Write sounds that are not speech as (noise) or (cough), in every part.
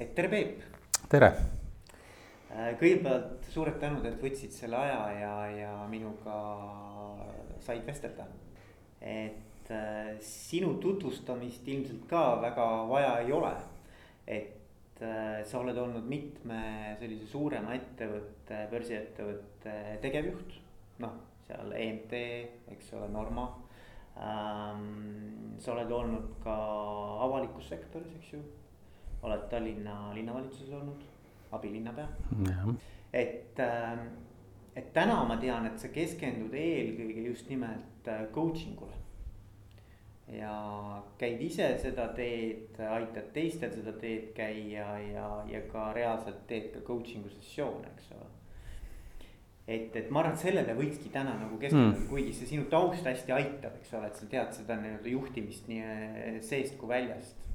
et tere, Peep. tere. Äh, kõigepealt suured tänud, et võtsid selle aja ja, ja minuga said vestelda. et äh, sinu tutvustamist ilmselt ka väga vaja ei ole. et äh, sa oled olnud mitme sellise suurema ettevõtte, börsiettevõtte tegevjuht. noh, seal EMT, eks ole, Norma ähm,. sa oled olnud ka avalikus sektoris, eks ju oled Tallinna linnavalitsuses olnud, abilinnapea. et, ähm, et täna ma tean, et sa keskendud eelkõige just nimelt äh, coaching ule. ja käid ise seda teed, aitad teistel seda teed käia ja, ja ka reaalselt teed ka coaching'u sessioone, eks ole et, et ma arvan, et sellele võikski täna nagu keskenduda mm., kuigi see sinu taust hästi aitab, eks ole, et sa tead seda nii-öelda juhtimist nii äh, seest kui väljast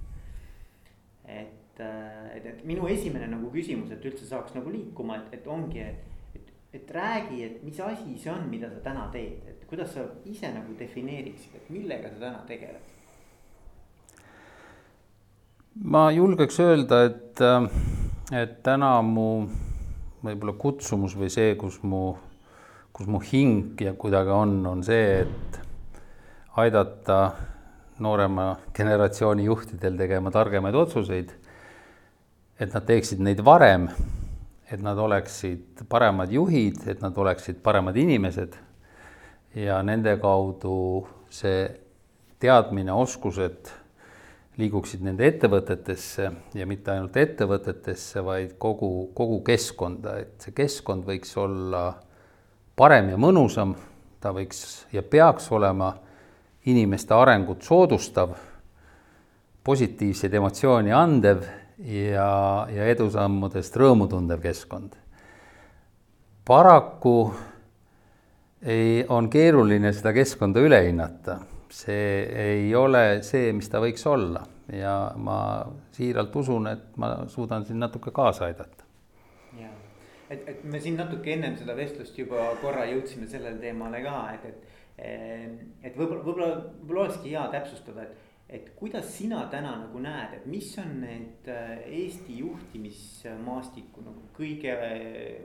et, äh, et, et minu esimene nagu küsimus, et üldse saaks nagu liikuma, et, et ongi, et, et, et räägi, et mis asi see on, mida sa täna teed, et kuidas sa ise nagu defineeriksid, et millega sa täna tegeled? ma julgeks öelda, et, äh, et täna mu võib-olla kutsumus või see, kus mu, kus mu hing ja kuidagi on, on see, et aidata noorema generatsiooni juhtidel tegema targemaid otsuseid. et nad teeksid neid varem, et nad oleksid paremad juhid, et nad oleksid paremad inimesed. ja nende kaudu see teadmine, oskused liiguksid nende ettevõtetesse ja mitte ainult ettevõtetesse, vaid kogu, kogu keskkonda, et see keskkond võiks olla parem ja mõnusam, ta võiks ja peaks olema inimeste arengut soodustav, positiivseid emotsioone andev ja, ja edusammudest rõõmu tundev keskkond. paraku ei, on keeruline seda keskkonda üle hinnata, see ei ole see, mis ta võiks olla. Ja ma siiralt usun, et ma suudan siin natuke kaasa aidata. Et, et me siin natuke ennem seda vestlust juba korra jõudsime sellele teemale ka, et, et et võib-olla, võib-olla, võib-olla olekski hea täpsustada, et, et kuidas sina täna nagu näed, et mis on need äh, Eesti juhtimismaastiku nagu kõige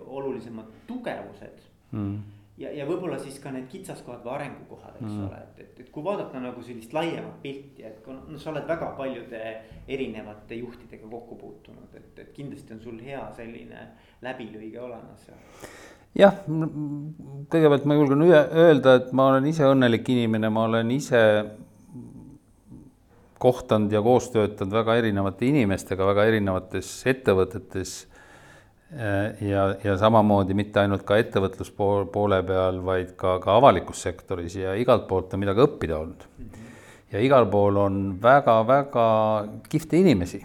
olulisemad tugevused? Mm. Ja, ja võib-olla siis ka need kitsaskohad või arengukohad, eks mm. ole, et, et, et kui vaadata nagu sellist laiemat pilti, et kui noh, sa oled väga paljude erinevate juhtidega kokku puutunud, et, et kindlasti on sul hea selline läbilõige olemas jah, kõigepealt ma julgen öelda, et ma olen ise õnnelik inimene, ma olen ise kohtanud ja koos töötanud väga erinevate inimestega väga erinevates ettevõtetes. ja, ja samamoodi mitte ainult ka ettevõtluspoole peal, vaid ka, ka avalikus sektoris ja igalt poolt on midagi õppida olnud. ja igal pool on väga-väga kihvte inimesi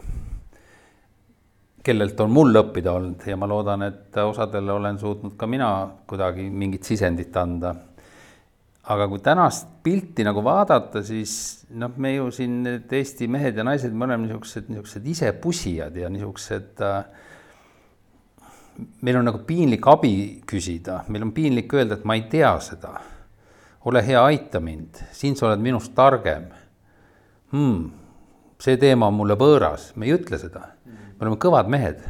kellelt on mul õppida olnud ja ma loodan, et osadele olen suutnud ka mina kuidagi mingit sisendit anda. aga kui tänast pilti nagu vaadata, siis noh, me ju siin need Eesti mehed ja naised, me oleme niisugused, niisugused isepusijad ja niisugused äh, meil on nagu piinlik abi küsida, meil on piinlik öelda, et ma ei tea seda. ole hea, aita mind, siin sa oled minust targem hmm,. see teema on mulle võõras, me ei ütle seda me oleme kõvad mehed.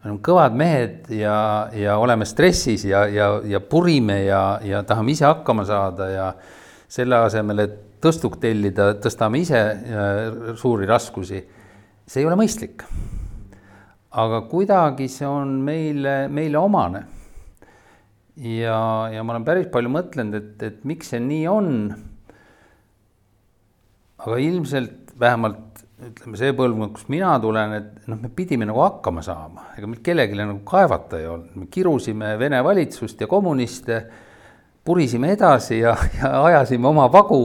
me oleme kõvad mehed ja, ja oleme stressis ja, ja, ja purime ja, ja tahame ise hakkama saada ja selle asemel, et tõstuk tellida, tõstame ise äh, suuri raskusi. see ei ole mõistlik. aga kuidagi see on meile, meile omane. ja, ja ma olen päris palju mõtlenud, et, et miks see nii on. aga ilmselt vähemalt ütleme, see põlvkond, kust mina tulen, et noh, me pidime nagu hakkama saama, ega meil kellelegi nagu kaevata ei olnud, me kirusime Vene valitsust ja kommuniste, purisime edasi ja, ja ajasime oma vagu,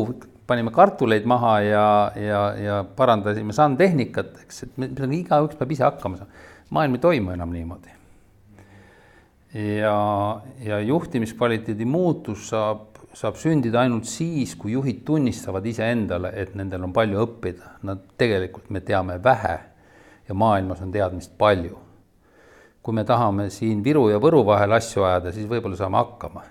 panime kartuleid maha ja, ja, ja parandasime sandtehnikat, eks, et me, igaüks peab ise hakkama saama. maailm ei toimu enam niimoodi. ja, ja juhtimiskvaliteedi muutus saab saab sündida ainult siis, kui juhid tunnistavad iseendale, et nendel on palju õppida. Nad tegelikult, me teame vähe ja maailmas on teadmist palju. kui me tahame siin Viru ja Võru vahel asju ajada, siis võib-olla saame hakkama.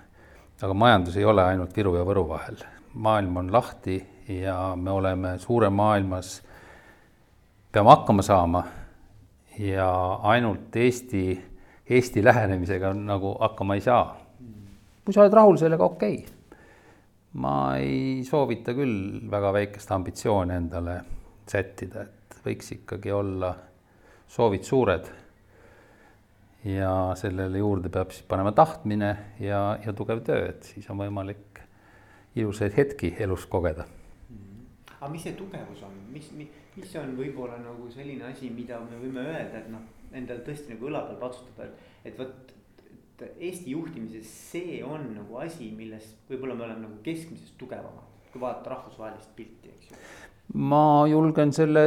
aga majandus ei ole ainult Viru ja Võru vahel. maailm on lahti ja me oleme suure maailmas, peame hakkama saama ja ainult Eesti, Eesti lähenemisega nagu hakkama ei saa. kui sa oled rahul sellega, okei okay. Ma ei soovita küll väga väikest ambitsiooni endale sättida, et võiks ikkagi olla soovid suured. ja sellele juurde peab siis panema tahtmine ja, ja tugev töö, et siis on võimalik ilusaid hetki elus kogeda aga mis see tugevus on, mis, mis, mis on võib-olla nagu selline asi, mida me võime öelda, et noh, endale tõesti nagu õla peal patsutada, et, et vot. Eesti juhtimises see on nagu asi, milles võib-olla me oleme nagu keskmisest tugevamad, kui vaadata rahvusvahelist pilti, eks ju. ma julgen selle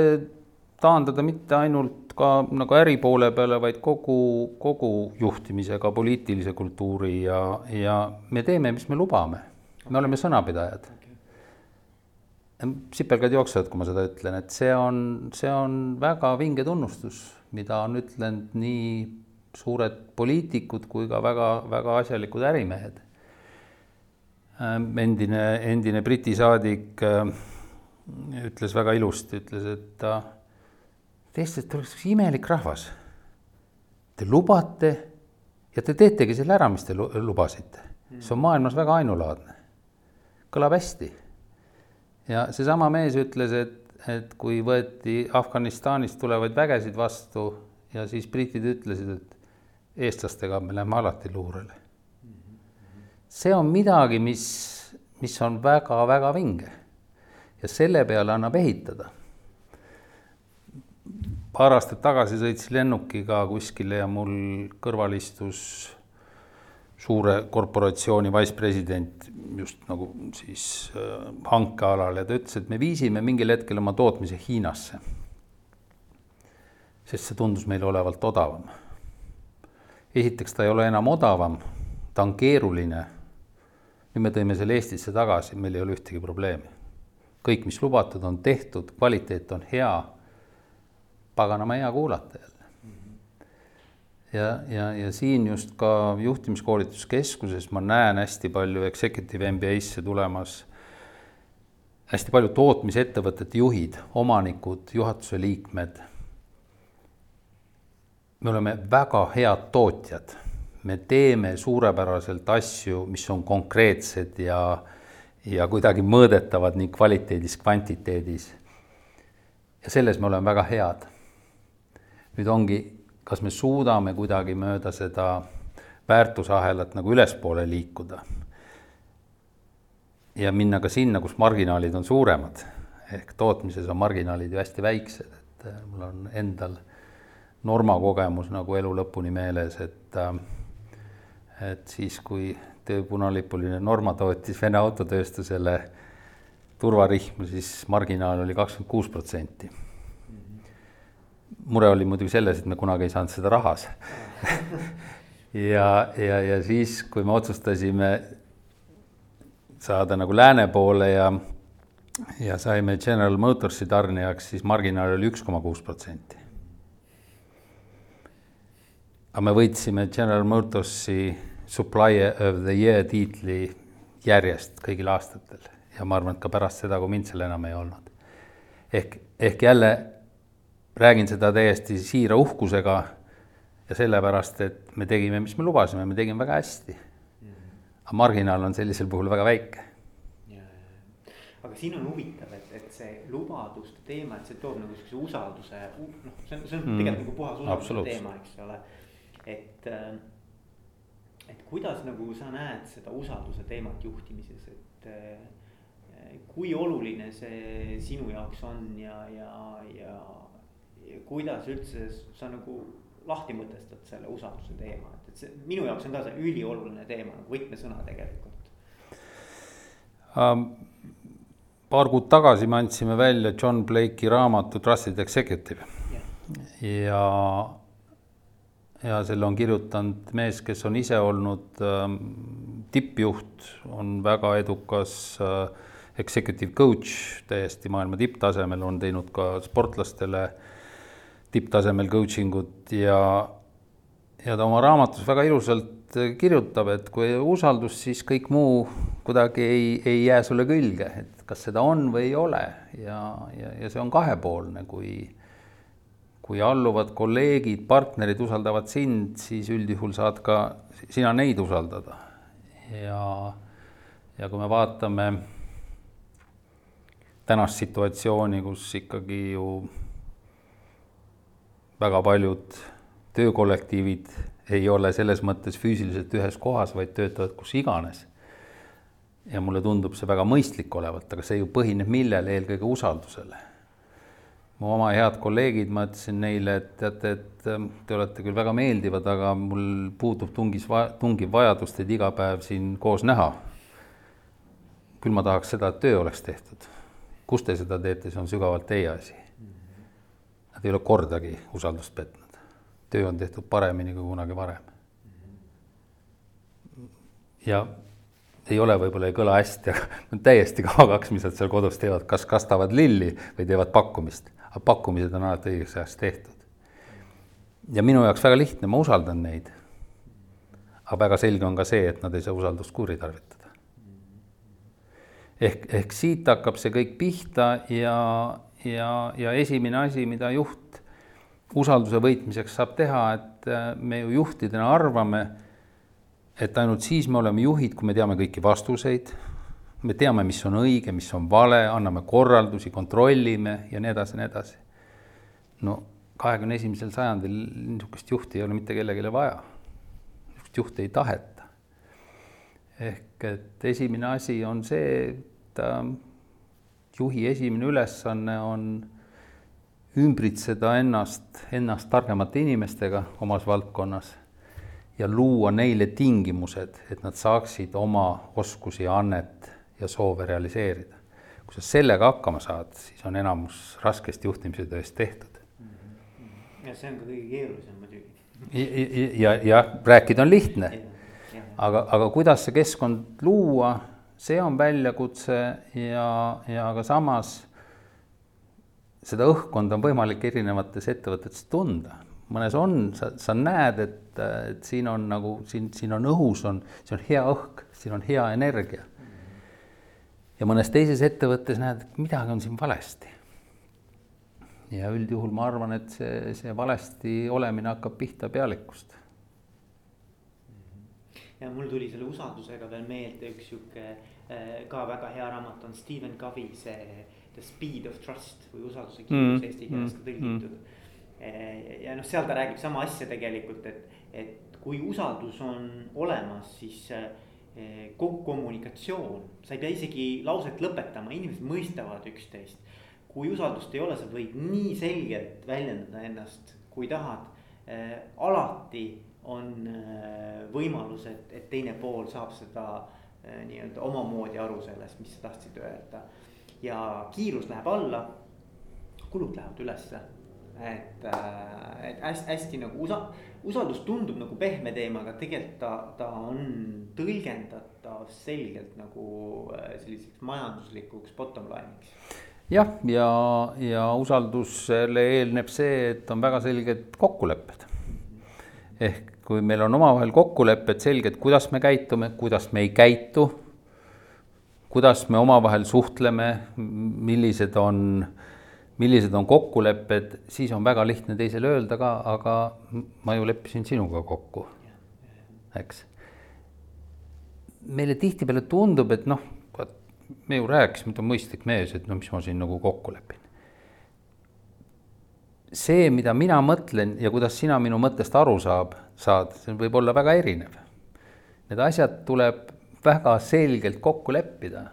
taandada mitte ainult ka nagu äri poole peale, vaid kogu, kogu juhtimise, ka poliitilise kultuuri ja, ja me teeme, mis me lubame. me oleme sõnapidajad sipelgad jooksevad, kui ma seda ütlen, et see on, see on väga vinge tunnustus, mida on ütlenud nii suured poliitikud kui ka väga-väga asjalikud ärimehed. Ähm, endine, endine Briti saadik äh, ütles väga ilusti, ütles, et ta, teistest oleks imelik rahvas. Te lubate ja te teetegi selle ära, mis te lubasite. see on maailmas väga ainulaadne. kõlab hästi ja seesama mees ütles, et, et kui võeti Afganistanist tulevaid vägesid vastu ja siis britid ütlesid, et eestlastega me läheme alati luurele. see on midagi, mis, mis on väga-väga vinge ja selle peale annab ehitada. paar aastat tagasi sõitsin lennukiga kuskile ja mul kõrval istus suure korporatsiooni vice-president just nagu siis äh, hankealal ja ta ütles, et me viisime mingil hetkel oma tootmise Hiinasse. sest see tundus meile olevat odavam. Esiteks ta ei ole enam odavam, ta on keeruline. nüüd me tõime selle Eestisse tagasi, meil ei ole ühtegi probleemi. kõik, mis lubatud, on tehtud, kvaliteet on hea. paganama hea kuulata jälle ja, ja, ja siin just ka juhtimiskoolituskeskuses ma näen hästi palju executive MBA-sse tulemas hästi palju tootmisettevõtete juhid, omanikud, juhatuse liikmed. Me oleme väga head tootjad, me teeme suurepäraselt asju, mis on konkreetsed ja, ja kuidagi mõõdetavad nii kvaliteedis, kvantiteedis. ja selles me oleme väga head. nüüd ongi kas me suudame kuidagi mööda seda väärtusahelat nagu ülespoole liikuda ja minna ka sinna, kus marginaalid on suuremad. ehk tootmises on marginaalid ju hästi väiksed, et äh, mul on endal Norma kogemus nagu elu lõpuni meeles, et äh, et siis, kui tööpunalipuline Norma tootis Vene autotööstusele turvarihmu, siis marginaal oli kakskümmend kuus protsenti mure oli muidugi selles, et me kunagi ei saanud seda rahas (laughs) ja, ja, ja siis, kui me otsustasime saada nagu lääne poole ja, ja saime General Motorsi tarnijaks, siis marginaal oli üks koma kuus protsenti. Aga me võitsime General Motorsi Supplier of the Year tiitli järjest kõigil aastatel ja ma arvan, et ka pärast seda, kui mind seal enam ei olnud. ehk, ehk jälle räägin seda täiesti siira uhkusega ja sellepärast, et me tegime, mis me lubasime, me tegime väga hästi. aga marginaal on sellisel puhul väga väike. aga siin on huvitav, et, et see lubaduste teema, et see toob nagu sihukese usalduse, noh, see on, see on mm. tegelikult nagu puhas usalduse teema, eks ole. Et, äh, et kuidas nagu sa näed seda usalduse teemat juhtimises, et äh, kui oluline see sinu jaoks on ja, ja, ja kuidas üldse sa nagu lahti mõtestad selle usalduse teema, et, et see minu jaoks on ka see ülioluline teema nagu võtmesõna tegelikult um,. paar kuud tagasi me andsime välja John Blake'i raamatu Trusted Executive yeah. ja, ja selle on kirjutanud mees, kes on ise olnud ähm, tippjuht, on väga edukas äh, executive coach täiesti maailma tipptasemel, on teinud ka sportlastele äh, tipptasemel coaching ut ja, ja ta oma raamatus väga ilusalt kirjutab, et kui usaldus, siis kõik muu kuidagi ei, ei jää sulle külge, et kas seda on või ei ole. Ja, ja, ja see on kahepoolne, kui, kui alluvad kolleegid, partnerid usaldavad sind, siis üldjuhul saad ka sina neid usaldada. ja, ja kui me vaatame tänast situatsiooni, kus ikkagi ju väga paljud töökollektiivid ei ole selles mõttes füüsiliselt ühes kohas, vaid töötavad kus iganes. ja mulle tundub see väga mõistlik olevat, aga see ju põhineb millel, eelkõige usaldusele. Mu oma head kolleegid, ma ütlesin neile, et teate, et ähm, te olete küll väga meeldivad, aga mul puudub tungis, tungiv vajadus teid iga päev siin koos näha. küll ma tahaks seda, et töö oleks tehtud. kus te seda teete, see on sügavalt teie asi. Nad ei ole kordagi usaldust petnud töö on tehtud paremini kui kunagi varem. ja ei ole, võib-olla ei kõla hästi, aga (laughs) täiesti (laughs) kavakaks, mis nad seal kodus teevad, kas kastavad lilli või teevad pakkumist, aga pakkumised on alati õigeks ajaks tehtud. ja minu jaoks väga lihtne, ma usaldan neid. aga väga selge on ka see, et nad ei saa usaldust kuritarvitada. ehk, ehk siit hakkab see kõik pihta ja, ja, ja esimene asi, mida juht usalduse võitmiseks saab teha, et äh, me ju juhtidena arvame, et ainult siis me oleme juhid, kui me teame kõiki vastuseid, me teame, mis on õige, mis on vale, anname korraldusi, kontrollime ja nii edasi, nii edasi. no kahekümne esimesel sajandil niisugust juhti ei ole mitte kellelegi vaja. niisugust juhti ei taheta. ehk et esimene asi on see, et äh, juhi esimene ülesanne on ümbritseda ennast, ennast targemate inimestega omas valdkonnas ja luua neile tingimused, et nad saaksid oma oskusi, annet ja soove realiseerida. kui sa sellega hakkama saad, siis on enamus raskest juhtimise tööst tehtud. ja see on ka kõige keerulisem muidugi. ja, ja, ja rääkida on lihtne. aga, aga kuidas see keskkond luua, see on väljakutse ja, ja ka samas seda õhkkonda on võimalik erinevates ettevõtetes tunda. mõnes on, sa, sa näed, et, et siin on nagu siin, siin on õhus on, siin on hea õhk, siin on hea energia. Ja mõnes teises ettevõttes näed, et midagi on siin valesti. ja üldjuhul ma arvan, et see, see valesti olemine hakkab pihta pealikust. ja mul tuli selle usaldusega veel meelde üks sihuke eh, ka väga hea raamat on Stephen Covey, see The speed of trust või usalduse kiirus mm. eesti keeles ka mm. tõlgitud mm.. ja noh, seal ta räägib sama asja tegelikult, et, et kui usaldus on olemas, siis eh, kogu kommunikatsioon, sa ei pea isegi lauset lõpetama, inimesed mõistavad üksteist. kui usaldust ei ole, sa võid nii selgelt väljendada ennast, kui tahad äh,. alati on äh, võimalus, et, et teine pool saab seda nii-öelda omamoodi aru sellest, mis sa tahtsid öelda ja kiirus läheb alla, kulud lähevad ülesse. Et, äh, et hästi, hästi nagu usa-, usaldus tundub nagu pehme teema, aga tegelikult ta, ta on tõlgendatav selgelt nagu äh, selliseks majanduslikuks bottom line'iks jah, ja, ja usaldusele eelneb see, et on väga selged kokkulepped. ehk kui meil on omavahel kokkulepped selged, kuidas me käitume, kuidas me ei käitu kuidas me omavahel suhtleme, millised on, millised on kokkulepped, siis on väga lihtne teisele öelda ka, aga ma ju leppisin sinuga kokku, eks. meile tihtipeale tundub, et noh, me ju rääkisime, ta on mõistlik mees, et no mis ma siin nagu kokku lepin. see, mida mina mõtlen ja kuidas sina minu mõttest aru saab, saad, see võib olla väga erinev. Need asjad tuleb väga selgelt kokku leppida,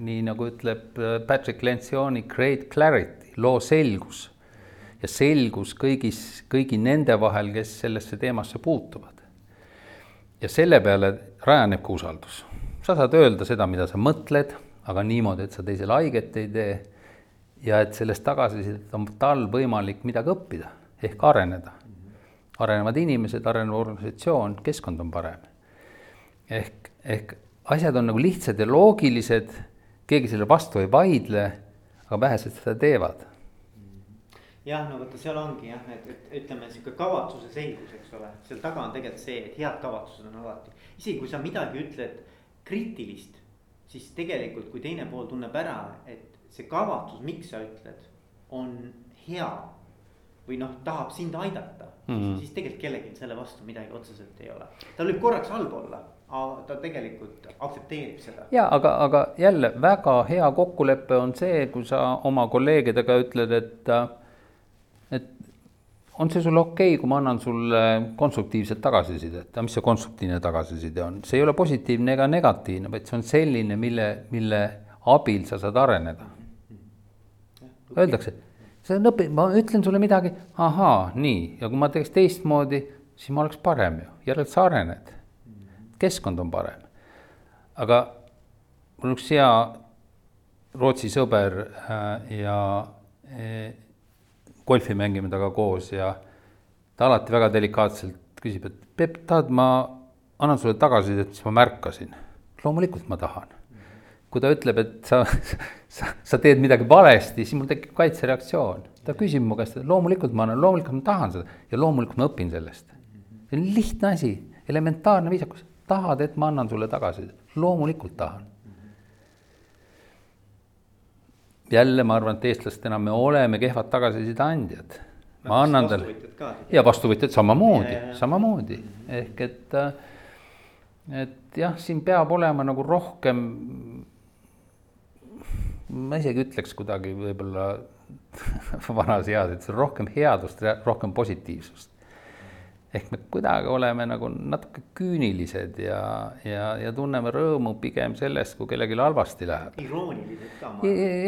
nii nagu ütleb äh, Patrick Lencioni Great Clarity, loo selgus ja selgus kõigis, kõigi nende vahel, kes sellesse teemasse puutuvad. ja selle peale rajaneb ka usaldus. sa saad öelda seda, mida sa mõtled, aga niimoodi, et sa teisele haiget ei tee ja et sellest tagasisidet on tal võimalik midagi õppida ehk areneda. arenevad inimesed, arenev organisatsioon, keskkond on parem. ehk, ehk asjad on nagu lihtsad ja loogilised, keegi selle vastu ei vaidle, aga vähesed seda teevad. jah, no vaata, seal ongi jah, et, et ütleme, sihuke kavatsuse selgus, eks ole, seal taga on tegelikult see, et head kavatsused on alati, isegi kui sa midagi ütled kriitilist, siis tegelikult, kui teine pool tunneb ära, et see kavatsus, miks sa ütled, on hea või noh, tahab sind aidata mm, -hmm. siis tegelikult kellelgi selle vastu midagi otseselt ei ole. tal võib korraks halb olla, ta tegelikult aktsepteerib seda. ja aga, aga jälle väga hea kokkulepe on see, kui sa oma kolleegidega ütled, et, et on see sulle okei okay,, kui ma annan sulle konstruktiivset tagasisidet, aga mis see konstruktiivne tagasiside on, see ei ole positiivne ega negatiivne, vaid see on selline, mille, mille abil sa saad areneda. Öeldakse sa õpi-, ma ütlen sulle midagi, ahaa, nii, ja kui ma teeks teistmoodi, siis ma oleks parem ju, järelikult sa arened. Keskkond on parem. aga mul on üks hea Rootsi sõber äh, ja äh, golfi mängime temaga koos ja ta alati väga delikaatselt küsib, et Peep, tahad, ma annan sulle tagasisidet, siis ma märkasin. loomulikult ma tahan kui ta ütleb, et sa, sa, sa teed midagi valesti, siis mul tekib kaitsereaktsioon. ta küsib mu käest, loomulikult ma annan, loomulikult ma tahan seda ja loomulikult ma õpin sellest. see on lihtne asi, elementaarne viisakus, tahad, et ma annan sulle tagasi, loomulikult tahan. jälle ma arvan, et eestlastena me oleme kehvad tagasiside andjad. ma annan talle ja vastuvõtjad samamoodi, samamoodi ehk et, et jah, siin peab olema nagu rohkem ma isegi ütleks kuidagi võib-olla (laughs) vanas eas, et see on rohkem headust, rohkem positiivsust. Ehk me kuidagi oleme nagu natuke küünilised ja, ja, ja tunneme rõõmu pigem sellest, kui kellelgi halvasti läheb. iroonilised ka.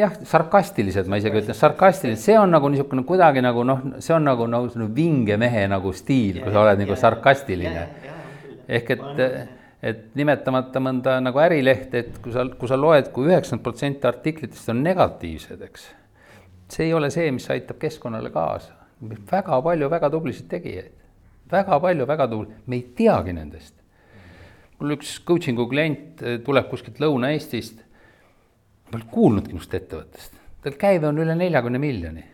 jah, sarkastilised, ma isegi ütlen, sarkastilised, see on nagu niisugune kuidagi nagu noh, see on nagu, nagu selline vinge mehe nagu stiil, kui sa oled nagu sarkastiline. ehk et et nimetamata mõnda nagu ärilehte, et kui sa, kui sa loed kui, kui üheksakümmend protsenti artiklitest on negatiivsed, eks. see ei ole see, mis aitab keskkonnale kaasa. väga palju väga tublisid tegijaid, väga palju väga tubli, me ei teagi nendest. mul üks coaching'u klient eh, tuleb kuskilt Lõuna-Eestist, ma polnud kuulnudki niisugust ettevõttest, tal käive on üle neljakümne miljoni.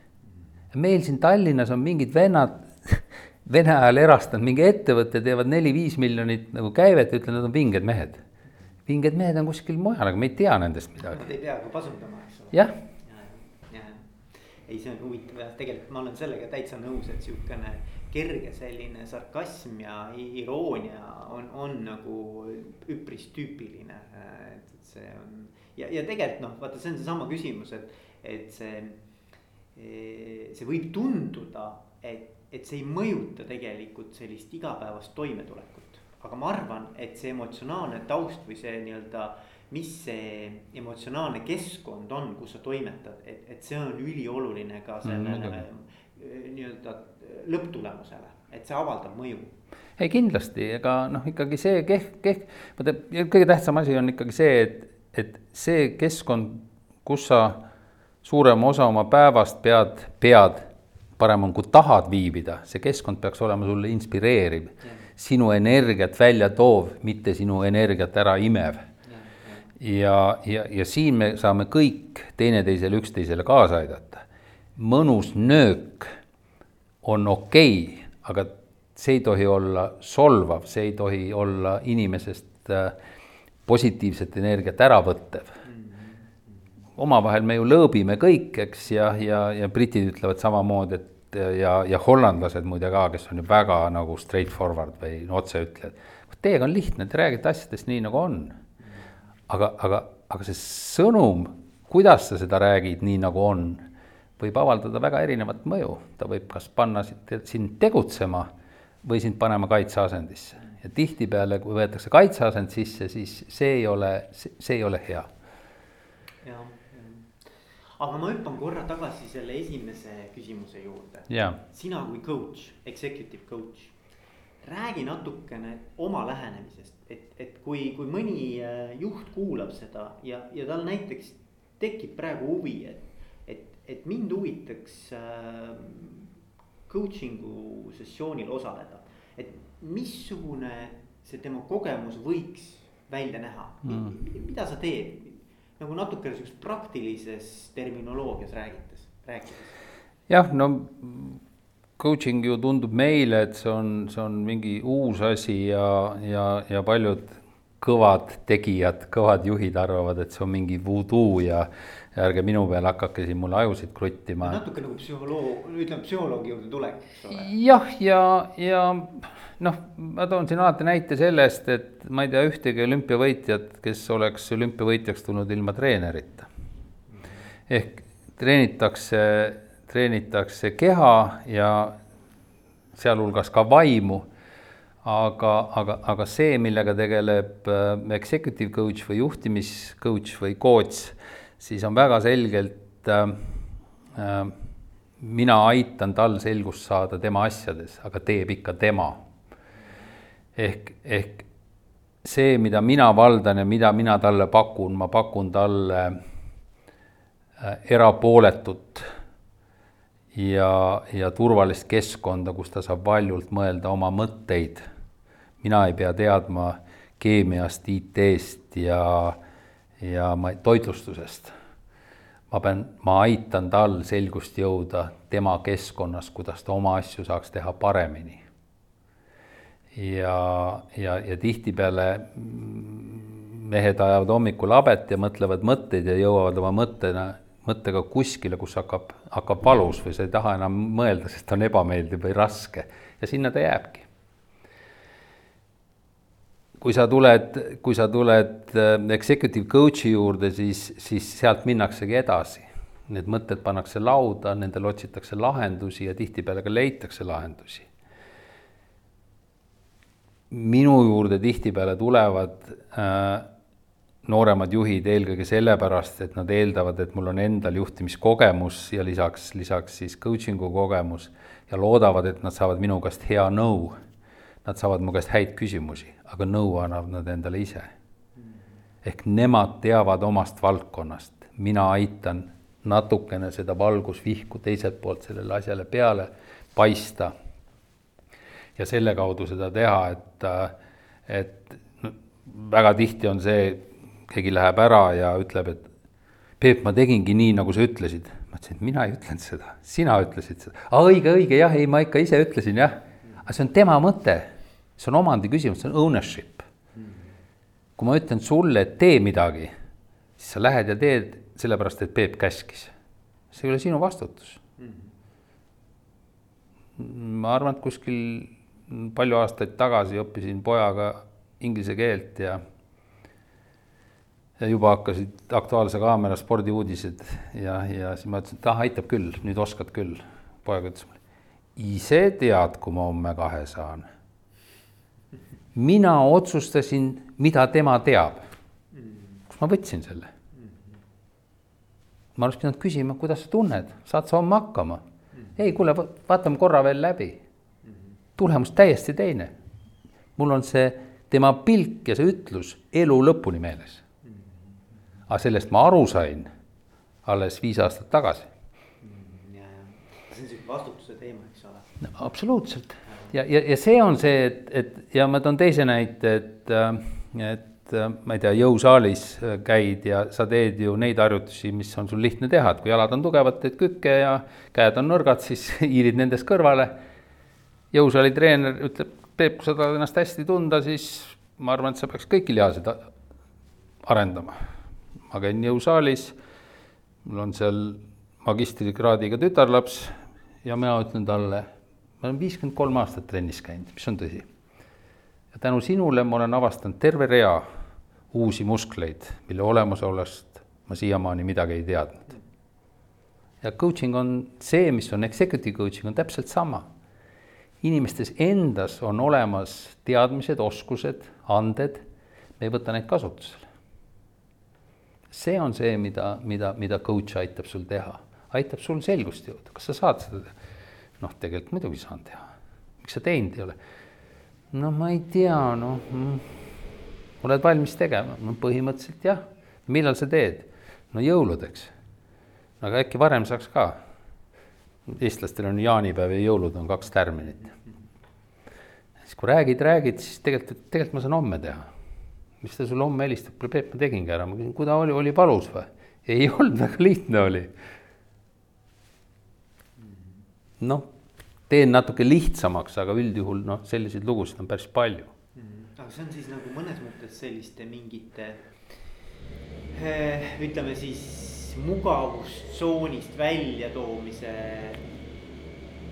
meil siin Tallinnas on mingid vennad (laughs) Vene ajal erastanud mingi ettevõte, teevad neli-viis miljonit nagu käivet ja ütlen, nad on vinged mehed. vinged mehed on kuskil mujal, aga me ei tea nendest midagi. Nad ei pea ka pasundama, eks ole. jah. ei, see on huvitav jah, tegelikult ma olen sellega täitsa nõus, et sihukene kerge selline sarkasm ja iroonia on, on nagu üpris tüüpiline. et, et see on ja, ja tegelikult noh, vaata, see on seesama küsimus, et, et see, see võib tunduda, et et see ei mõjuta tegelikult sellist igapäevast toimetulekut. aga ma arvan, et see emotsionaalne taust või see nii-öelda, mis see emotsionaalne keskkond on, kus sa toimetad, et, et see on ülioluline ka sellele mm, nii-öelda lõpptulemusele, et see avaldab mõju. Ei kindlasti, ega noh, ikkagi see keh-, keh-, vaata kõige tähtsam asi on ikkagi see, et, et see keskkond, kus sa suurema osa oma päevast pead, pead parem on, kui tahad viibida, see keskkond peaks olema sulle inspireeriv, sinu energiat välja toov, mitte sinu energiat ära imev. ja, ja, ja siin me saame kõik teineteisele, üksteisele kaasa aidata. Mõnus nöök on okei okay,, aga see ei tohi olla solvav, see ei tohi olla inimesest äh, positiivset energiat ära võttev omavahel me ju lõõbime kõik, eks, ja, ja, ja britid ütlevad samamoodi, et ja, ja hollandlased muide ka, kes on ju väga nagu straightforward või otseütlejad. Teiega on lihtne, te räägite asjadest nii, nagu on. aga, aga, aga see sõnum, kuidas sa seda räägid, nii nagu on, võib avaldada väga erinevat mõju. ta võib kas panna sind tegutsema või sind panema kaitseasendisse. ja tihtipeale, kui võetakse kaitseasend sisse, siis see ei ole, see ei ole hea. jah aga ma hüppan korra tagasi selle esimese küsimuse juurde. sina kui coach, executive coach, räägi natukene oma lähenemisest, et, et kui, kui mõni äh, juht kuulab seda ja, ja tal näiteks tekib praegu huvi, et, et, mind huvitaks äh, coaching'u sessioonil osaleda. et missugune see tema kogemus võiks välja näha mm., mida sa teed, nagu natukene sihukest praktilises terminoloogias räägites, rääkides. jah, no coaching ju tundub meile, et see on, see on mingi uus asi ja, ja, ja paljud kõvad tegijad, kõvad juhid arvavad, et see on mingi voodoo ja ja ärge minu peale hakake siin mulle ajusid kruttima. natuke nagu psühholoog, ütleme psühholoogi juurde tulek, eks ole. jah, ja, ja noh, ma toon siin alati näite sellest, et ma ei tea ühtegi olümpiavõitjat, kes oleks olümpiavõitjaks tulnud ilma treenerita. ehk treenitakse, treenitakse keha ja sealhulgas ka vaimu aga, aga, aga see, millega tegeleb äh, executive coach või juhtimiscoach või coach, siis on väga selgelt äh, äh, mina aitan tal selgust saada tema asjades, aga teeb ikka tema. ehk, ehk see, mida mina valdan ja mida mina talle pakun, ma pakun talle äh, erapooletut ja, ja turvalist keskkonda, kus ta saab valjult mõelda oma mõtteid mina ei pea teadma keemiast, IT-st ja, ja ma toitlustusest. ma pean, ma aitan tal selgust jõuda tema keskkonnas, kuidas ta oma asju saaks teha paremini. ja, ja, ja tihtipeale mehed ajavad hommikul habet ja mõtlevad mõtteid ja jõuavad oma mõttena, mõttega kuskile, kus hakkab, hakkab valus või sa ei taha enam mõelda, sest on ebameeldiv või raske ja sinna ta jääbki kui sa tuled, kui sa tuled äh, executive coach'i juurde, siis, siis sealt minnaksegi edasi. Need mõtted pannakse lauda, nendele otsitakse lahendusi ja tihtipeale ka leitakse lahendusi. minu juurde tihtipeale tulevad äh, nooremad juhid eelkõige sellepärast, et nad eeldavad, et mul on endal juhtimiskogemus ja lisaks, lisaks siis coaching'u kogemus ja loodavad, et nad saavad minu käest hea nõu. Nad saavad mu käest häid küsimusi aga nõu annavad nad endale ise. ehk nemad teavad omast valdkonnast, mina aitan natukene seda valgusvihku teiselt poolt sellele asjale peale paista. ja selle kaudu seda teha, et, et väga tihti on see, keegi läheb ära ja ütleb, et Peep, ma tegingi nii, nagu sa ütlesid. ma ütlesin, et mina ei ütlenud seda, sina ütlesid seda. aa, õige, õige, jah, ei, ma ikka ise ütlesin, jah. aga see on tema mõte see on omandi küsimus, see on ownership. kui ma ütlen sulle, et tee midagi, siis sa lähed ja teed sellepärast, et Peep käskis. see ei ole sinu vastutus. ma arvan, et kuskil palju aastaid tagasi õppisin pojaga inglise keelt ja ja juba hakkasid Aktuaalse Kaamera spordiuudised ja, ja siis ma ütlesin, et ah, aitab küll, nüüd oskad küll. poeg ütles mulle, ise tead, kui ma homme kahe saan mina otsustasin, mida tema teab. kus ma võtsin selle? ma oleks pidanud küsima, kuidas sa tunned, saad sa homme hakkama? ei, kuule, vaatame korra veel läbi. tulemus täiesti teine. mul on see tema pilk ja see ütlus elu lõpuni meeles. aga sellest ma aru sain alles viis aastat tagasi. ja see on sihuke vastutuse teema, eks ole. absoluutselt ja, ja, ja see on see, et, et ja ma toon teise näite, et, et ma ei tea, jõusaalis käid ja sa teed ju neid harjutusi, mis on sul lihtne teha, et kui jalad on tugevad, teed kükke ja käed on nõrgad, siis (laughs) hiilid nendest kõrvale. jõusaali treener ütleb, Peep, kui sa tahad ennast hästi tunda, siis ma arvan, et sa peaks kõiki lihaseid arendama. ma käin jõusaalis, mul on seal magistrikraadiga tütarlaps ja mina ütlen talle ma olen viiskümmend kolm aastat trennis käinud, mis on tõsi. ja tänu sinule ma olen avastanud terve rea uusi muskleid, mille olemasolust ma siiamaani midagi ei teadnud. ja coaching on see, mis on executive coaching, on täpselt sama. inimestes endas on olemas teadmised, oskused, anded, me ei võta neid kasutusele. see on see, mida, mida, mida coach aitab sul teha, aitab sul selgust jõuda, kas sa saad seda teha noh, tegelikult muidugi saan teha. miks sa teinud ei ole? no ma ei tea, noh mm.. oled valmis tegema? no põhimõtteliselt jah. millal sa teed? no jõuludeks. aga äkki varem saaks ka? eestlastel on jaanipäev ja jõulud on kaks tärminit. siis kui räägid, räägid, siis tegelikult, tegelikult ma saan homme teha. mis ta sulle homme helistab, kuule Peep, ma tegingi ära, ma küsin, kui ta oli, oli valus või? ei olnud, väga lihtne oli noh, teen natuke lihtsamaks, aga üldjuhul noh, selliseid lugusid on päris palju mm.. aga see on siis nagu mõnes mõttes selliste mingite eh, ütleme siis mugavustsoonist väljatoomise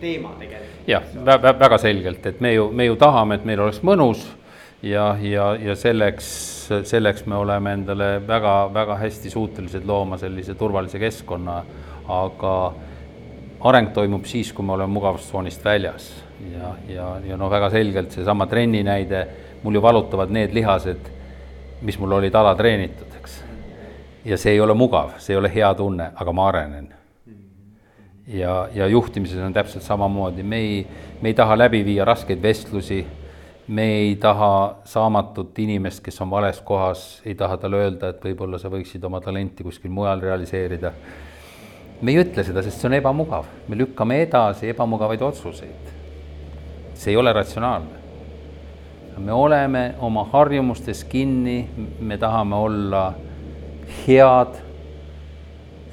teema tegelikult. jah vä, vä, väga selgelt, et me ju, me ju tahame, et meil oleks mõnus ja, ja, ja selleks, selleks me oleme endale väga-väga hästi suutelised looma sellise turvalise keskkonna, aga areng toimub siis, kui me oleme mugavustsoonist väljas ja, ja, ja no väga selgelt seesama trenni näide, mul ju valutavad need lihased, mis mul olid alatreenitud, eks. ja see ei ole mugav, see ei ole hea tunne, aga ma arenen ja, ja juhtimises on täpselt samamoodi, me ei, me ei taha läbi viia raskeid vestlusi, me ei taha saamatut inimest, kes on vales kohas, ei taha talle öelda, et võib-olla sa võiksid oma talenti kuskil mujal realiseerida. Me ei ütle seda, sest see on ebamugav, me lükkame edasi ebamugavaid otsuseid. see ei ole ratsionaalne. me oleme oma harjumustes kinni, me tahame olla head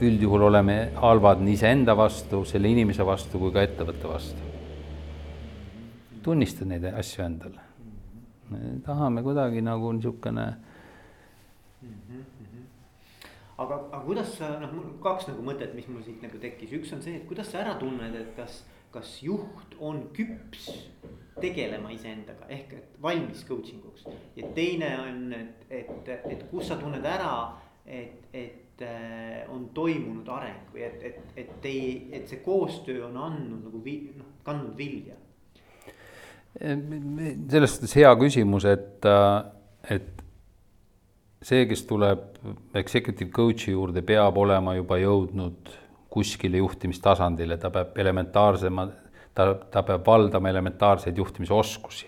üldjuhul oleme halvad nii iseenda vastu, selle inimese vastu kui ka ettevõtte vastu. tunnista neid asju endale. me tahame kuidagi nagu niisugune aga, aga kuidas sa, noh, mul kaks nagu mõtet, mis mul siit nagu tekkis, üks on see, et kuidas sa ära tunned, et kas, kas juht on küps tegelema iseendaga ehk et valmis coaching uks. ja teine on, et, et, et kus sa tunned ära, et, et Äh, on toimunud areng või et, et, et ei, et see koostöö on andnud nagu vi-, noh, kandnud vilja? selles suhtes hea küsimus, et, äh, et see, kes tuleb executive coach'i juurde, peab olema juba jõudnud kuskile juhtimistasandile, ta peab elementaarsema, ta, ta peab valdama elementaarseid juhtimisoskusi.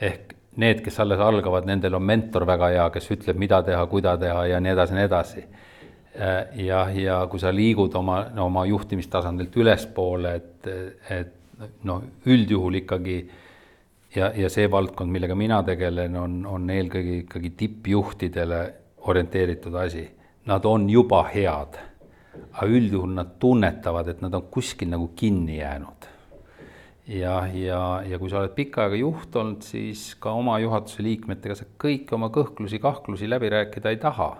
ehk need, kes alles algavad, nendel on mentor väga hea, kes ütleb, mida teha, kuida teha ja nii edasi, nii edasi. Äh, ja, ja kui sa liigud oma, oma juhtimistasandilt ülespoole, et, et noh, üldjuhul ikkagi ja, ja see valdkond, millega mina tegelen, on, on eelkõige ikkagi tippjuhtidele orienteeritud asi. Nad on juba head, aga üldjuhul nad tunnetavad, et nad on kuskil nagu kinni jäänud ja, ja, ja kui sa oled pikka aega juht olnud, siis ka oma juhatuse liikmetega sa kõiki oma kõhklusi-kahklusi läbi rääkida ei taha.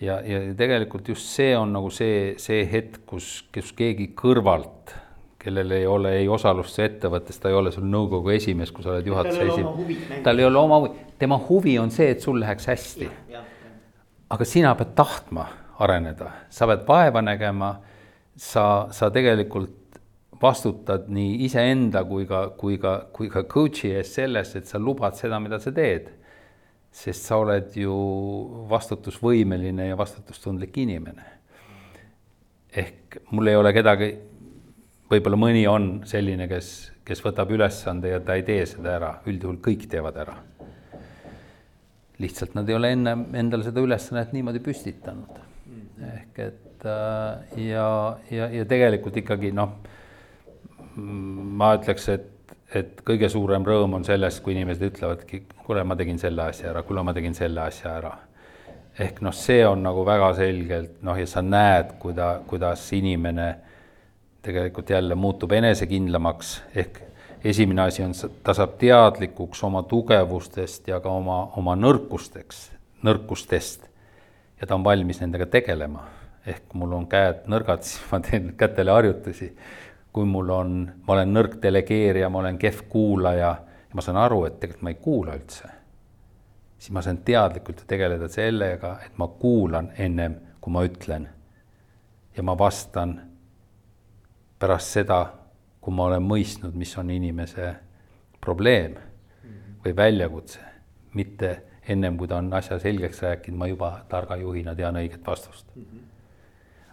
ja, ja tegelikult just see on nagu see, see hetk, kus, kus keegi kõrvalt, kellel ei ole ei osalust see ettevõttes, ta ei ole sul nõukogu esimees, kui sa oled juhatuse esimees. tal ei ole oma huvi, tema huvi on see, et sul läheks hästi. aga sina pead tahtma areneda, sa pead vaeva nägema, sa, sa tegelikult vastutad nii iseenda kui ka, kui ka, kui ka coach'i ees selles, et sa lubad seda, mida sa teed. sest sa oled ju vastutusvõimeline ja vastutustundlik inimene. ehk mul ei ole kedagi, võib-olla mõni on selline, kes, kes võtab ülesande ja ta ei tee seda ära, üldjuhul kõik teevad ära. lihtsalt nad ei ole enne endale seda ülesannet niimoodi püstitanud. ehk et äh, ja, ja, ja tegelikult ikkagi noh ma ütleks, et, et kõige suurem rõõm on sellest, kui inimesed ütlevadki, kuule, ma tegin selle asja ära, kuule, ma tegin selle asja ära. ehk noh, see on nagu väga selgelt noh, ja sa näed, kuida-, kuidas inimene tegelikult jälle muutub enesekindlamaks, ehk esimene asi on, ta saab teadlikuks oma tugevustest ja ka oma, oma nõrkusteks, nõrkustest. ja ta on valmis nendega tegelema. ehk mul on käed nõrgad, (laughs) siis ma teen kätele harjutusi kui mul on, ma olen nõrk delegeerija, ma olen kehv kuulaja ja ma saan aru, et tegelikult ma ei kuula üldse, siis ma saan teadlikult tegeleda sellega, et ma kuulan ennem, kui ma ütlen. ja ma vastan pärast seda, kui ma olen mõistnud, mis on inimese probleem või väljakutse, mitte ennem kui ta on asja selgeks rääkinud, ma juba targa juhina tean õiget vastust.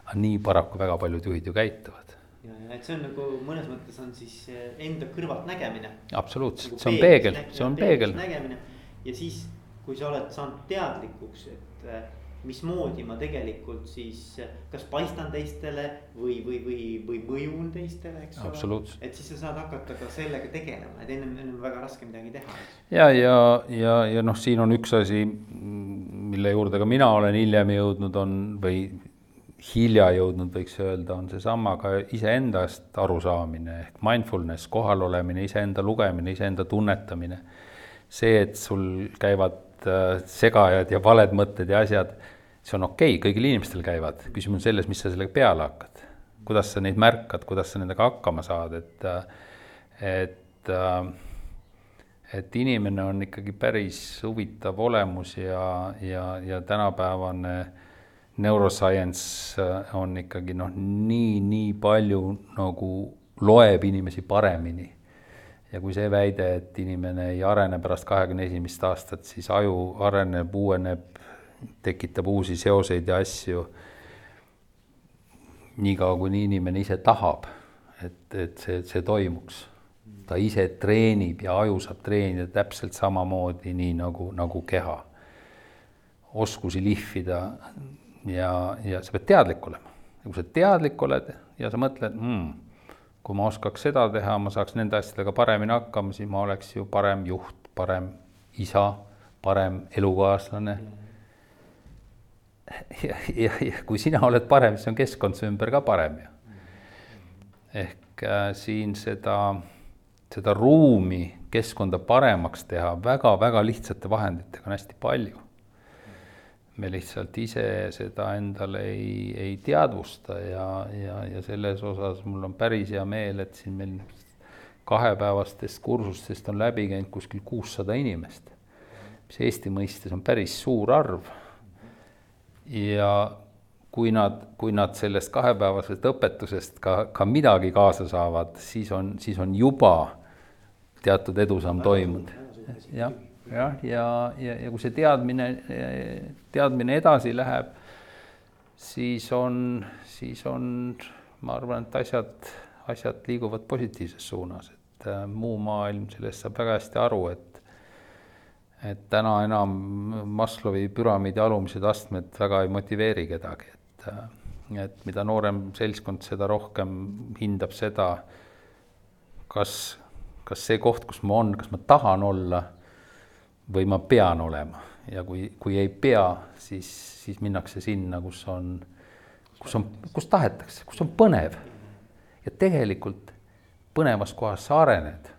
aga nii paraku väga paljud juhid ju käituvad. Ja, ja et see on nagu mõnes mõttes on siis eh, enda kõrvalt nägemine. absoluutselt. Nagu, see on peegel, see on peegel. nägemine. Ja siis, kui sa oled saanud teadlikuks, et eh, mismoodi ma tegelikult siis kas paistan teistele või, või, või, või mõjun teistele, eks ole. et siis sa saad hakata ka sellega tegelema, et ennem, ennem väga raske midagi teha. ja, ja, ja, ja noh, siin on üks asi, mille juurde ka mina olen hiljem jõudnud, on või hilja jõudnud, võiks öelda, on seesama ka iseendast arusaamine ehk mindfulness, kohalolemine, iseenda lugemine, iseenda tunnetamine. see, et sul käivad segajad ja valed mõtted ja asjad, see on okei okay,, kõigil inimestel käivad, küsimus on selles, mis sa sellega peale hakkad. kuidas sa neid märkad, kuidas sa nendega hakkama saad, et, et, et inimene on ikkagi päris huvitav olemus ja, ja, ja tänapäevane neuroscience on ikkagi noh, nii, nii palju nagu loeb inimesi paremini ja kui see väide, et inimene ei arene pärast kahekümne esimest aastat, siis aju areneb, uueneb, tekitab uusi seoseid ja asju. niikaua, kuni inimene ise tahab, et, et see, see toimuks. ta ise treenib ja aju saab treenida täpselt samamoodi, nii nagu, nagu keha. oskusi lihvida ja, ja sa pead teadlik olema. ja kui sa teadlik oled ja sa mõtled mm,, kui ma oskaks seda teha, ma saaks nende asjadega paremini hakkama, siis ma oleks ju parem juht, parem isa, parem elukaaslane. ja, ja, ja kui sina oled parem, siis on keskkond su ümber ka parem ju. ehk äh, siin seda, seda ruumi keskkonda paremaks teha väga-väga lihtsate vahenditega on hästi palju me lihtsalt ise seda endale ei, ei teadvusta ja, ja, ja selles osas mul on päris hea meel, et siin meil kahepäevastest kursustest on läbi käinud kuskil kuussada inimest, mis Eesti mõistes on päris suur arv. ja kui nad, kui nad sellest kahepäevasest õpetusest ka, ka midagi kaasa saavad, siis on, siis on juba teatud edusamm toimunud, jah jah, ja, ja, ja kui see teadmine, teadmine edasi läheb, siis on, siis on, ma arvan, et asjad, asjad liiguvad positiivses suunas, et äh, muu maailm sellest saab väga hästi aru, et et täna enam Maslowi püramiidi alumised astmed väga ei motiveeri kedagi, et äh, et mida noorem seltskond, seda rohkem hindab seda, kas, kas see koht, kus ma on, kas ma tahan olla või ma pean olema ja kui, kui ei pea, siis, siis minnakse sinna, kus on, kus on, kus tahetakse, kus on põnev. ja tegelikult põnevas kohas sa arened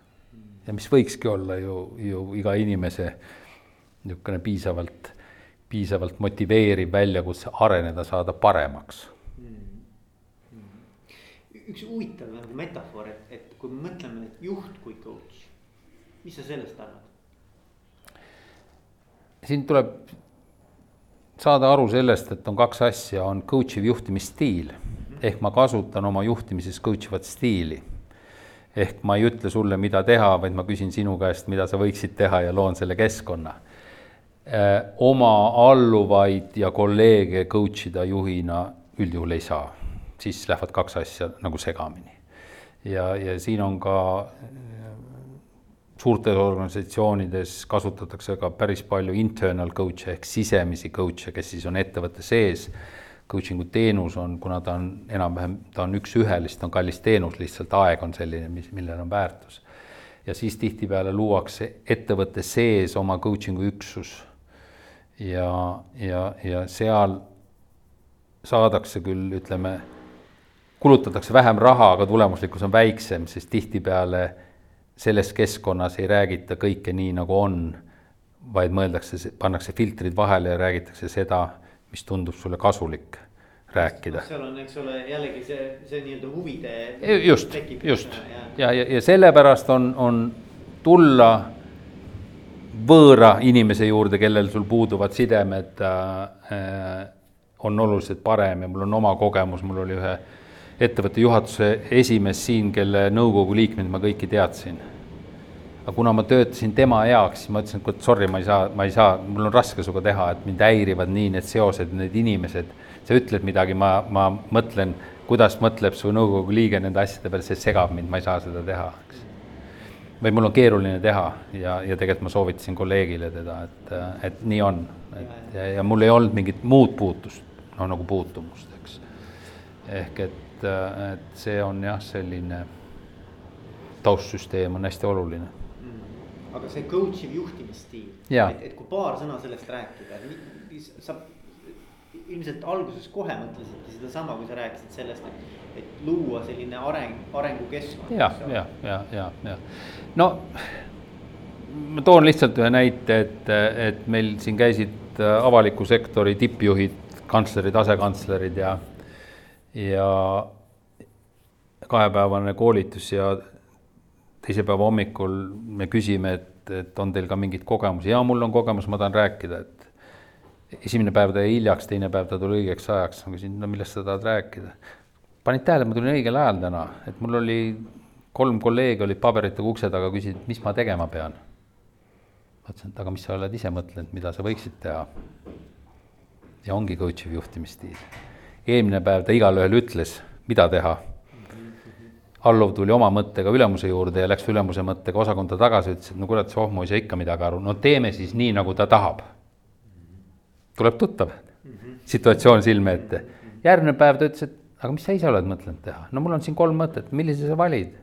ja mis võikski olla ju, ju iga inimese niisugune piisavalt, piisavalt motiveeriv väljakutse areneda, saada paremaks üks huvitav nagu metafoor, et, et kui me mõtleme, juht kui coach, mis sa sellest arvad? Siin tuleb saada aru sellest, et on kaks asja, on coach iv juhtimisstiil ehk ma kasutan oma juhtimises coach ivat stiili. ehk ma ei ütle sulle, mida teha, vaid ma küsin sinu käest, mida sa võiksid teha ja loon selle keskkonna. Äh, oma alluvaid ja kolleege coach ida juhina üldjuhul ei saa, siis lähevad kaks asja nagu segamini. ja, ja siin on ka suurtes organisatsioonides kasutatakse ka päris palju internal coach'e ehk sisemisi coach'e, kes siis on ettevõtte sees. Coaching'u teenus on, kuna ta on enam-vähem, ta on üks-ühele, siis ta on kallis teenus, lihtsalt aeg on selline, mis, millel on väärtus. ja siis tihtipeale luuakse ettevõtte sees oma coaching'u üksus. ja, ja, ja seal saadakse küll, ütleme, kulutatakse vähem raha, aga tulemuslikkus on väiksem, sest tihtipeale selles keskkonnas ei räägita kõike nii, nagu on, vaid mõeldakse, pannakse filtrid vahele ja räägitakse seda, mis tundub sulle kasulik rääkida. seal on, eks ole, jällegi see, see nii-öelda huvide. just, just ja, ja, ja, ja sellepärast on, on tulla võõra inimese juurde, kellel sul puuduvad sidemed äh,, on oluliselt parem ja mul on oma kogemus, mul oli ühe ettevõtte juhatuse esimees siin, kelle nõukogu liikmeid ma kõiki teadsin. aga kuna ma töötasin tema heaks, siis ma ütlesin, et kuule, sorry, ma ei saa, ma ei saa, mul on raske sinuga teha, et mind häirivad nii need seosed, need inimesed. sa ütled midagi, ma, ma mõtlen, kuidas mõtleb su nõukogu liige nende asjade peale, see segab mind, ma ei saa seda teha, eks. või mul on keeruline teha ja, ja tegelikult ma soovitasin kolleegile teda, et, et nii on, et ja, ja mul ei olnud mingit muud puutust, noh nagu puutumust. Ehk et et, et see on jah, selline taustsüsteem on hästi oluline. Mm.. aga see coach iv juhtimisstiil, et, et kui paar sõna sellest rääkida, sa ilmselt alguses kohe mõtlesidki sedasama, kui sa rääkisid sellest, et, et luua selline areng, arengukeskkond. ja, ja, ja, ja, ja no ma toon lihtsalt ühe näite, et, et meil siin käisid avaliku sektori tippjuhid kantslerid, asekantslerid ja, ja kahepäevane koolitus ja teise päeva hommikul me küsime, et, et on teil ka mingeid kogemusi, jaa, mul on kogemus, ma tahan rääkida, et esimene päev ta jäi hiljaks, teine päev ta tuli õigeks ajaks, ma küsin, no millest sa tahad rääkida. panid tähele, ma tulin õigel ajal täna, et mul oli kolm kolleegi olid paberitega ukse taga, küsisid, mis ma tegema pean. ma ütlesin, et aga mis sa oled ise mõtlenud, mida sa võiksid teha. ja ongi coach iv juhtimisstiil. Eelmine päev ta igalühel ütles, mida teha alluv tuli oma mõttega ülemuse juurde ja läks ülemuse mõttega osakonda tagasi, ütles, et no kurat, see ohmu ei saa ikka midagi aru, no teeme siis nii, nagu ta tahab. tuleb tuttav situatsioon silme ette. järgmine päev ta ütles, et aga mis sa ise oled mõtlenud teha, no mul on siin kolm mõtet, millise sa valid?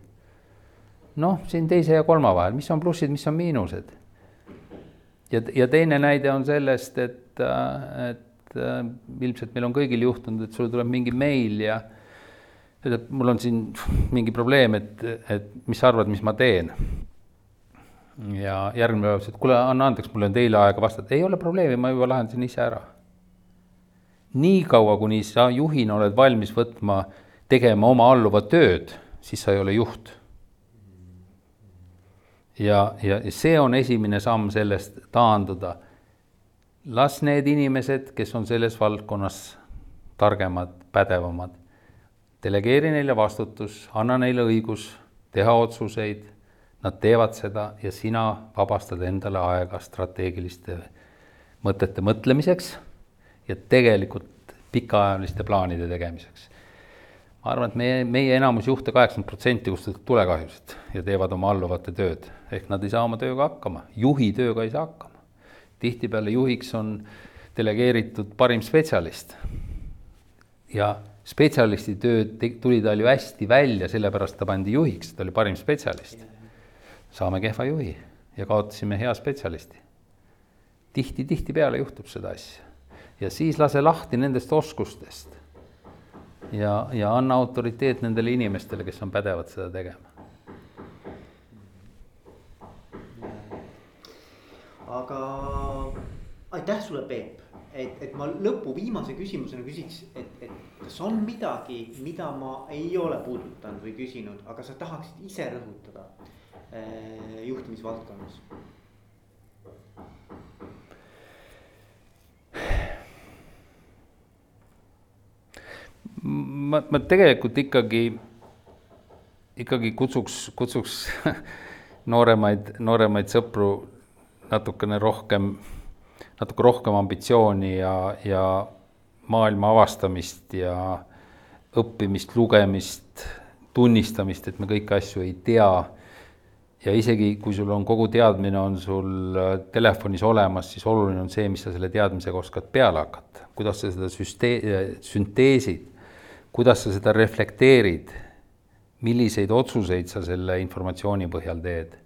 noh, siin teise ja kolma vahel, mis on plussid, mis on miinused? ja, ja teine näide on sellest, et, et ilmselt meil on kõigil juhtunud, et sulle tuleb mingi meil ja ütleb, mul on siin mingi probleem, et, et mis sa arvad, mis ma teen. ja järgmine päev ütles, et kuule, anna andeks, mul on teile aega vastata, ei ole probleemi, ma juba lahendasin ise ära. niikaua, kuni sa juhina oled valmis võtma, tegema oma alluva tööd, siis sa ei ole juht. ja, ja see on esimene samm sellest taanduda. Las need inimesed, kes on selles valdkonnas targemad, pädevamad delegeeri neile vastutus, anna neile õigus teha otsuseid, nad teevad seda ja sina vabastad endale aega strateegiliste mõtete mõtlemiseks ja tegelikult pikaajaliste plaanide tegemiseks. ma arvan, et meie, meie enamus juhte, kaheksakümmend protsenti kustutavad tulekahjusid ja teevad oma alluvate tööd, ehk nad ei saa oma tööga hakkama, juhi tööga ei saa hakkama. Tihtipeale juhiks on delegeeritud parim spetsialist ja spetsialisti töö tuli tal ju hästi välja, sellepärast ta pandi juhiks, ta oli parim spetsialist. saame kehva juhi ja kaotasime hea spetsialisti. tihti, tihtipeale juhtub seda asja ja siis lase lahti nendest oskustest. ja, ja anna autoriteet nendele inimestele, kes on pädevad seda tegema. aga aitäh sulle, Peep et, et ma lõpu viimase küsimusena küsiks, et, et kas on midagi, mida ma ei ole puudutanud või küsinud, aga sa tahaksid ise rõhutada eh, juhtimisvaldkonnas? ma, ma tegelikult ikkagi, ikkagi kutsuks, kutsuks (laughs) nooremaid, nooremaid sõpru natukene rohkem natuke rohkem ambitsiooni ja, ja maailma avastamist ja õppimist, lugemist, tunnistamist, et me kõiki asju ei tea. ja isegi, kui sul on kogu teadmine, on sul äh, telefonis olemas, siis oluline on see, mis sa selle teadmisega oskad peale hakata, kuidas sa seda süstee-, äh, sünteesid, kuidas sa seda reflekteerid, milliseid otsuseid sa selle informatsiooni põhjal teed.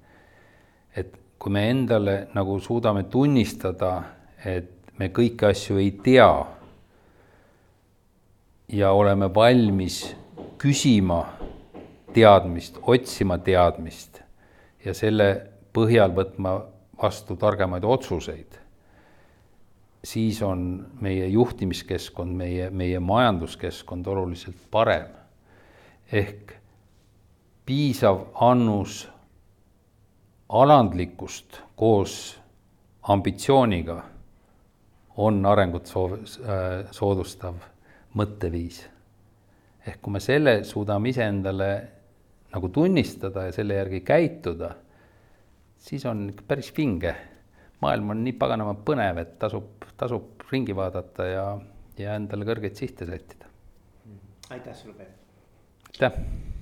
et kui me endale nagu suudame tunnistada et me kõiki asju ei tea ja oleme valmis küsima teadmist, otsima teadmist ja selle põhjal võtma vastu targemaid otsuseid, siis on meie juhtimiskeskkond, meie, meie majanduskeskkond oluliselt parem. ehk piisav annus alandlikkust koos ambitsiooniga on arengut soov, äh, soodustav mõtteviis. ehk kui me selle suudame iseendale nagu tunnistada ja selle järgi käituda, siis on päris vinge. maailm on nii paganama põnev, et tasub, tasub ringi vaadata ja, ja endale kõrgeid sihte sättida. aitäh sulle, Peep! aitäh!